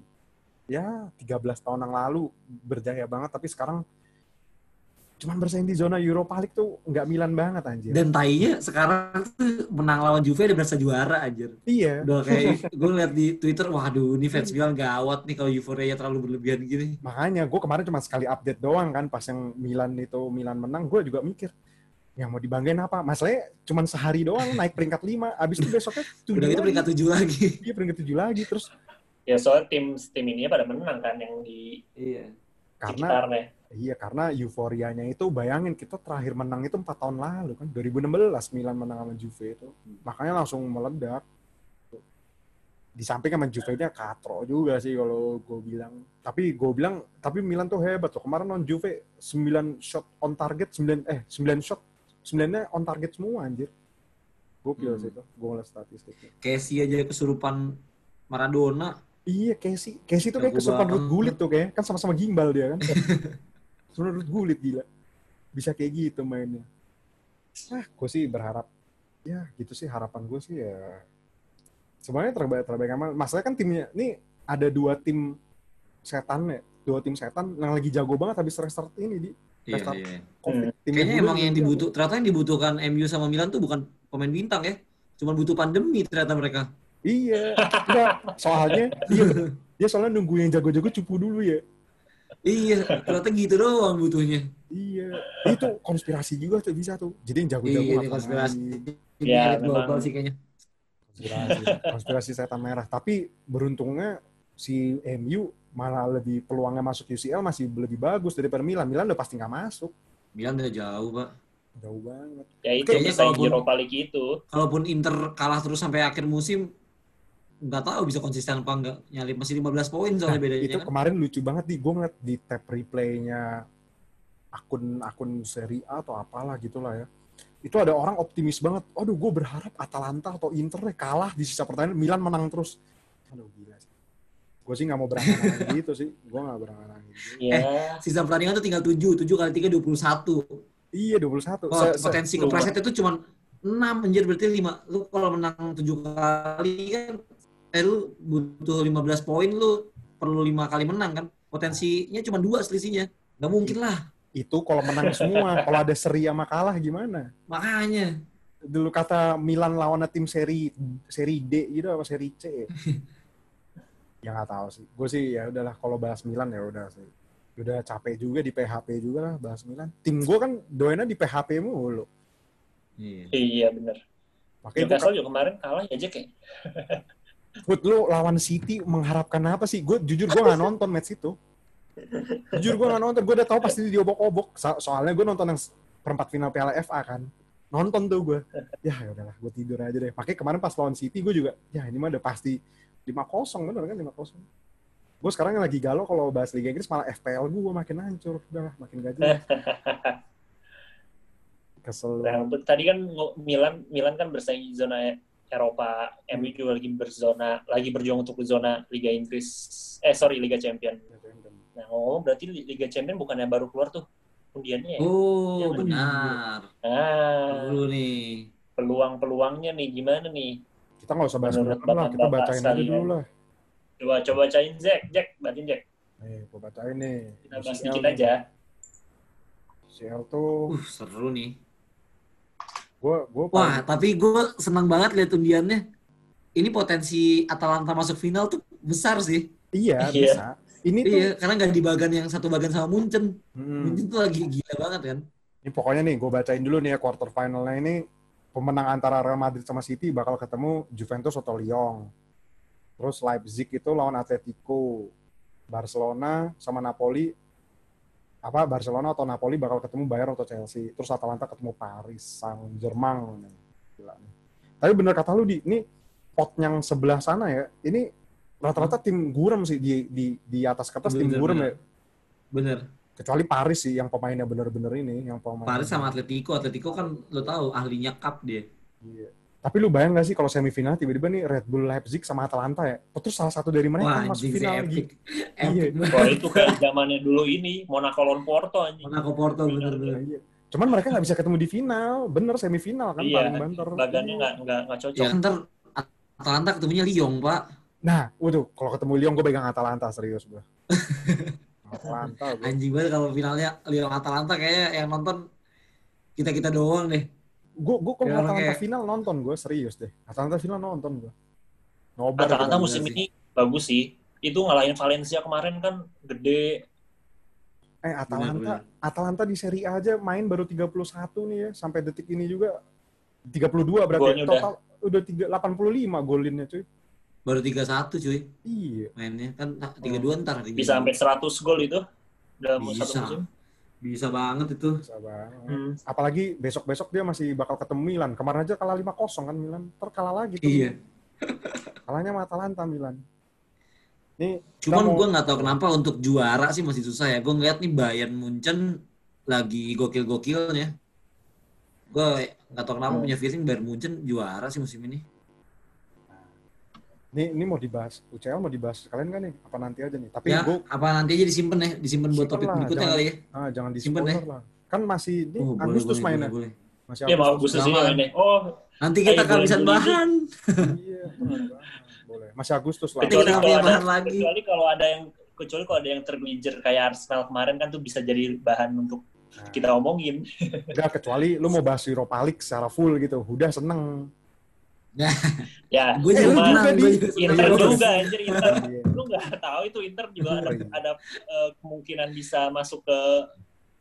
ya 13 tahun yang lalu berjaya banget tapi sekarang cuman bersaing di zona Europa League tuh nggak Milan banget anjir. Dan tainya sekarang tuh menang lawan Juve udah berasa juara anjir. iya. Udah kayak <laughs> gue liat di Twitter, waduh ini fans Milan gawat nih kalau euforia terlalu berlebihan gini. Makanya gue kemarin cuma sekali update doang kan pas yang Milan itu Milan menang gue juga mikir yang mau dibanggain apa? Masalahnya cuma sehari doang naik peringkat 5 abis itu besoknya tujuh Udah gitu peringkat tujuh lagi. Iya peringkat tujuh lagi terus Ya soalnya tim tim ini pada menang kan yang di Iya. karena sekitarnya. iya karena euforianya itu bayangin kita terakhir menang itu empat tahun lalu kan 2016 Milan menang sama Juve itu makanya langsung meledak di samping sama Juve nya katro juga sih kalau gue bilang tapi gue bilang tapi Milan tuh hebat tuh kemarin non Juve 9 shot on target 9 eh 9 shot 9 on target semua anjir gokil Hmm. sih itu gue ngeliat statistiknya Casey aja kesurupan Maradona. Iya, Casey. Casey tuh kayak kesurupan. Ruth Gullit tuh kayak. Kan sama-sama gimbal dia kan. Kesurupan Ruth Gullit gila. Bisa kayak gitu mainnya. Ah, gue sih berharap. Ya, gitu sih harapan gue sih ya. Sebenarnya terbaik terbaik amal. Masalahnya kan timnya, ini ada dua tim setan ya. Dua tim setan yang lagi jago banget habis restart ini di Iya, Restart. iya. Tim Kayaknya emang yang dibutuh, ternyata yang dibutuhkan MU sama Milan tuh bukan pemain bintang ya. Cuma butuh pandemi ternyata mereka. Iya. Enggak, soalnya dia, dia soalnya nunggu yang jago-jago cupu dulu ya. Iya, ternyata gitu doang butuhnya. Iya, itu konspirasi juga tuh bisa tuh. Jadi yang jago-jago Iya, konspirasi. Ya, elit global memang. sih kayaknya. konspirasi konspirasi setan merah tapi beruntungnya si MU malah lebih peluangnya masuk UCL masih lebih bagus daripada Milan Milan udah pasti nggak masuk Milan udah jauh, Pak. jauh banget Ya itu Kayaknya kalaupun- Europa League itu. Kalaupun Inter kalah terus sampai akhir musim, nggak tahu bisa konsisten apa enggak. Nyalip masih 15 poin soalnya bedanya itu kan. kemarin lucu banget di gue ngeliat di tab replaynya akun akun Serie A atau apalah gitulah ya itu ada orang optimis banget aduh gue berharap Atalanta atau Inter deh kalah di sisa pertandingan Milan menang terus aduh gila sih Gue sih nggak mau berangan <laughs> gitu sih. Gue nggak berangan gitu. Ya, Sisa pertandingan tuh tinggal 7, 7 kali 3 21. Iya 21. Oh, potensi kepleset itu cuma 6 anjir berarti 5. Lu kalau menang 7 kali kan eh lu butuh 15 poin lu perlu 5 kali menang kan. Potensinya cuma 2 selisihnya. Gak mungkin lah. itu kalau menang semua. <laughs> kalau ada seri sama kalah gimana? Makanya. Dulu kata Milan lawannya tim seri seri D gitu apa seri C? <laughs> ya nggak tahu sih. Gue sih ya udahlah kalau bahas Milan ya udah sih. Udah capek juga di PHP juga lah bahas Milan. Tim gue kan doainnya di PHP mulu. Iya. iya bener. Makanya gue Newcastle juga kemarin kalah ya Jack <laughs> Food lu lawan City mengharapkan apa sih? Gue jujur gue nggak nonton match itu. Jujur gue nggak nonton. Gue udah tahu pasti diobok-obok. So- soalnya gue nonton yang perempat final Piala FA kan. Nonton tuh gue. Ya ya udahlah, gue tidur aja deh. Makanya kemarin pas lawan City gue juga, ya ini mah udah pasti 5-0 bener kan 5-0. Gue sekarang lagi galau kalau bahas Liga Inggris malah FPL gue makin hancur. Udahlah, makin gak jelas. <laughs> Kesel. Nah, tadi kan Milan Milan kan bersaing zona Eropa, MU juga lagi berzona lagi berjuang untuk zona Liga Inggris. Eh sorry Liga Champion. Nah, oh berarti Liga Champion bukannya baru keluar tuh undiannya ya? Oh, Iya, benar. Nah, Dulu nih. peluang-peluangnya nih gimana nih? Kita nggak usah bahas Menurut lah, kita bacain aja sekalian. dulu lah. Coba coba bacain Jack, Jack, bacain Jack. Nih, gue bacain nih. Kita bahas UCL dikit nih. aja. CL tuh, Uh, seru nih. Gue gue Wah, tapi gue senang banget lihat undiannya. Ini potensi Atalanta masuk final tuh besar sih. iya Iya. bisa. Ini tuh, Iya, karena nggak di bagan yang satu bagan sama Munchen. Hmm. Munchen tuh lagi gila banget kan. ini pokoknya nih gue bacain dulu nih ya quarter finalnya ini pemenang antara Real Madrid sama City bakal ketemu Juventus atau Lyon. Terus Leipzig itu lawan Atletico. Barcelona sama Napoli apa Barcelona atau Napoli bakal ketemu Bayern atau Chelsea. Terus Atalanta ketemu Paris Saint-Germain. Gila nih. Tapi bener kata lu di ini pot yang sebelah sana ya. Ini rata-rata tim gurem sih di di di atas kertas tim gurem bener. ya. Bener. Kecuali Paris sih yang pemainnya bener-bener ini, yang pemain Paris sama Atletico. Atletico kan lo tahu ahlinya cup dia. Iya. Tapi lu bayang gak sih kalau semifinal tiba-tiba nih Red Bull Leipzig sama Atalanta ya? Terus salah satu dari mereka Wah, masuk anjing sih final epic. lagi. Epic Iya. Wah itu kayak zamannya dulu ini Monaco lawan Porto anjing. Monaco Porto bener-bener. Iya. Cuman mereka nggak bisa ketemu di final, bener semifinal kan Iya, paling banter. Bagannya nggak nggak nggak cocok. Ya ntar Atalanta ketemunya Lyon, Pak. Nah, waduh, kalau ketemu Lyon gue pegang Atalanta serius gue. <laughs> Atalanta gue. Anjing banget kalau finalnya Lyon Atalanta kayak yang nonton kita-kita doang deh. Gue gue kalau Ya, Atalanta kayak- final nonton gue serius deh. Atalanta final nonton gue. Nobar Atalanta musim sih. ini bagus sih. Itu ngalahin Valencia kemarin kan gede. Eh Atalanta, Bener, Atalanta di Serie A aja main baru 31 nih ya sampai detik ini juga 32 berarti Golnya ya. total udah, tiga 85 golinnya cuy. Baru 3-1 cuy Iya. mainnya. Kan 3-2 ntar. hari Bisa Minggu. sampai 100 gol itu dalam Bisa. satu musim. Bisa banget itu. Bisa banget. Hmm. Apalagi besok-besok dia masih bakal ketemu Milan. Kemarin aja kalah 5-0 kan Milan. Ntar kalah lagi tuh. Iya. <laughs> Kalahnya sama Atalanta Milan. Nih, Cuman mau- gue nggak tahu kenapa untuk juara sih masih susah ya. Gue ngeliat nih Bayern Munchen lagi gokil-gokilnya. Gue nggak tahu kenapa Hmm. punya feeling Bayern Munchen juara sih musim ini. Nih, ini mau dibahas. UCL mau dibahas kalian kan nih? Apa nanti aja nih? Tapi Ya, gue apa nanti aja disimpan ya, disimpan buat topik lah, berikutnya jangan- kali ya. ah, jangan di Simpen spoiler lah. Kan masih ini Oh, Agustus boleh, mainnya. boleh, boleh. Masih mau Agustus. Agustus ini. Oh, Nanti kita Ayo, kehabisan bahan. Iya, boleh. boleh. Masih Agustus lah. Nanti kecuali kita ada, bahan lagi. kecuali kalau ada yang kecuali kalau ada yang tergelincir kayak Arsenal kemarin kan tuh bisa jadi bahan untuk Nah, kita omongin. Enggak, kecuali lu mau bahas Europa League secara full gitu. Udah seneng. Ya, Gue juga di- juga Inter juga anjir Inter. Lu nggak tahu itu Inter juga ada, ada eh, kemungkinan bisa masuk ke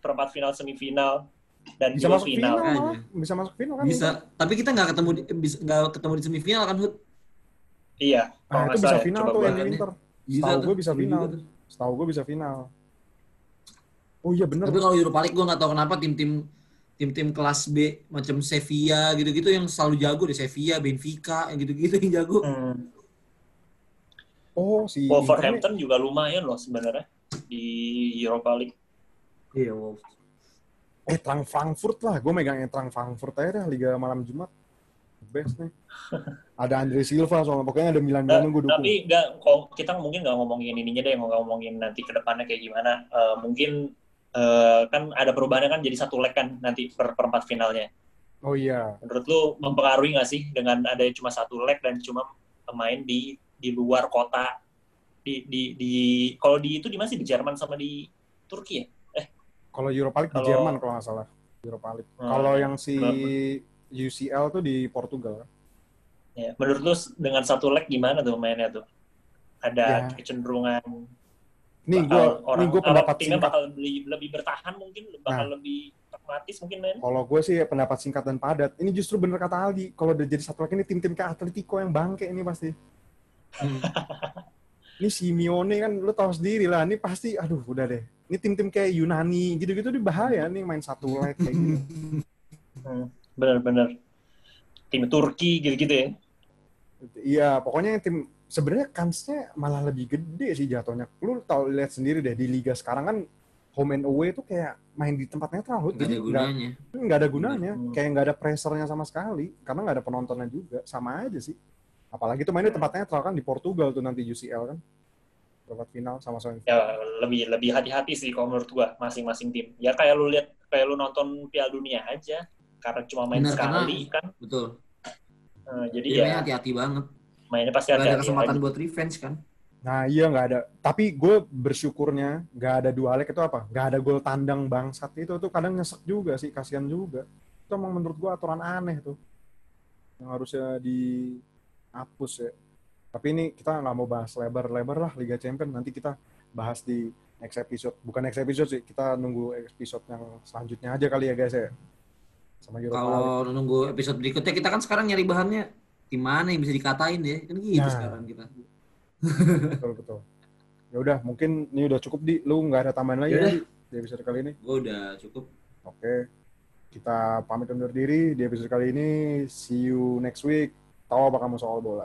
perempat final semifinal dan Bisa masuk final. final. Bisa masuk final kan? Bisa, tapi kita nggak ketemu di, bisa nggak ketemu di semifinal kan Hud? Iya, Nah, kalau itu bisa salah ya, final tuh yang Inter. Tuh, gue bisa final. Setahu gue bisa final. Oh iya bener. Tapi kalau Europa League gue nggak tahu kenapa tim-tim tim-tim kelas B macam Sevilla gitu-gitu yang selalu jago deh Sevilla, Benfica, yang gitu-gitu yang jago. Hmm. Oh si. Wolverhampton juga lumayan loh sebenarnya di Europa League. Iya, wow. Eh Trang Frankfurt lah. Gue megang yang Trang Frankfurt aja dah Liga malam Jumat. best nih. Ada Andre Silva soalnya pokoknya ada Milan Milan gue dukung. Tapi nggak, kita mungkin nggak ngomongin ininya deh, nggak ngomongin nanti ke depannya kayak gimana. Eh, mungkin eh, kan ada perubahannya kan jadi satu leg kan nanti per perempat finalnya. Oh iya. Menurut lu mempengaruhi nggak sih dengan ada cuma satu leg dan cuma pemain di di luar kota di di di kalau di itu di mana sih di Jerman sama di Turki ya? Kalau Europa League di Kalau- Jerman kalau nggak salah. Europa League. Hmm. Kalau yang si? UCL tuh di Portugal. Ya, menurut lu dengan satu leg gimana tuh mainnya tuh? Ada Ya. kecenderungan Nih gue nih gue apa, pendapat singkat. bakal lebih, lebih bertahan mungkin, bakal Nah. lebih pragmatis mungkin main. Kalau gue sih pendapat singkat dan padat. Ini justru bener kata Aldi. Kalau udah jadi satu lagi ini tim-tim kayak Atletico yang bangke ini pasti. Hmm. <laughs> Ini Simeone kan lu tahu sendiri lah. Ini pasti aduh udah deh. Ini tim-tim kayak Yunani gitu-gitu di bahaya nih main satu leg kayak gitu. <laughs> Bener-bener. Tim Turki gitu-gitu ya. Iya, pokoknya yang tim sebenarnya kansnya malah lebih gede sih jatuhnya. Lu tahu lihat sendiri deh di liga sekarang kan home and away itu kayak main di tempat netral. Nggak jadi ada nggak gunanya. nggak ada gunanya, Hmm. kayak nggak ada pressernya sama sekali, karena nggak ada penontonnya juga, sama aja sih. Apalagi tuh mainnya di tempat netral kan di Portugal tuh nanti UCL kan, perempat final sama sama. Ya lebih lebih hati-hati sih kalau menurut gua masing-masing tim. Ya kayak lu lihat kayak lu nonton Piala Dunia aja karena cuma main Bener, sekali kan. Betul. Eh, jadi ya hati-hati banget. Mainnya pasti Gak ada ada kesempatan buat revenge kan. Nah iya nggak ada, tapi gue bersyukurnya nggak ada dua leg itu apa, nggak ada gol tandang bangsat itu tuh kadang nyesek juga sih, kasihan juga. Itu emang menurut gue aturan aneh tuh, yang harusnya dihapus ya. Tapi ini kita nggak mau bahas lebar-lebar lah Liga Champions, nanti kita bahas di next episode. Bukan next episode sih, kita nunggu episode yang selanjutnya aja kali ya guys ya. Sama Europa. Kalau nunggu episode berikutnya kita kan sekarang nyari bahannya di mana yang bisa dikatain ya. Kan gitu Nah. sekarang kita. Betul betul. Ya udah, mungkin ini udah cukup di, lu nggak ada tambahan lagi Yaudah. kan, Di? episode kali ini. Gue udah cukup. Oke. Kita pamit undur diri di episode kali ini. See you next week. Tahu apa kamu soal bola.